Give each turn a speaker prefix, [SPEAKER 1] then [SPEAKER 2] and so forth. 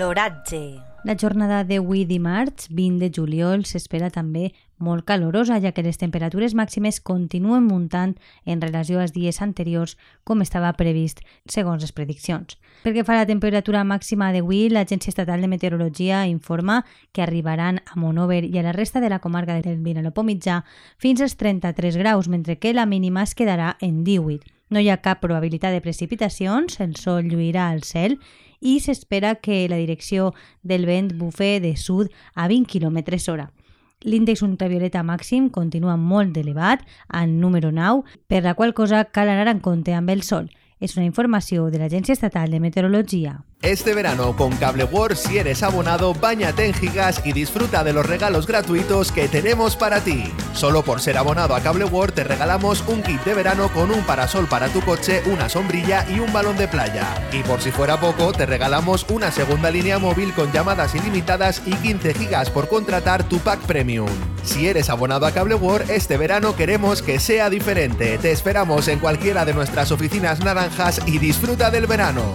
[SPEAKER 1] L'oratge.
[SPEAKER 2] La jornada d'avui dimarts, 20 de juliol, s'espera també molt calorosa, ja que les temperatures màximes continuen muntant en relació als dies anteriors, com estava previst segons les prediccions. Perquè fa la temperatura màxima d'avui, l'Agència Estatal de Meteorologia informa que arribaran a Monover i a la resta de la comarca del Vinalopó mitjà fins als 33 graus, mentre que la mínima es quedarà en 18. No hi ha cap probabilitat de precipitacions, el sol lluirà al cel i s'espera que la direcció del vent bufe de sud a 20 km hora. L'índex ultravioleta màxim continua molt elevat, al número 9, per la qual cosa cal anar en compte amb el sol. És una informació de l'Agència Estatal de Meteorologia.
[SPEAKER 3] Este verano con Cable World, si eres abonado, bañate en gigas y disfruta de los regalos gratuitos que tenemos para ti. Solo por ser abonado a Cable World te regalamos un kit de verano con un parasol para tu coche, una sombrilla y un balón de playa. Y por si fuera poco, te regalamos una segunda línea móvil con llamadas ilimitadas y 15 gigas por contratar tu pack premium. Si eres abonado a Cable World, este verano queremos que sea diferente. Te esperamos en cualquiera de nuestras oficinas naranjas y disfruta del verano.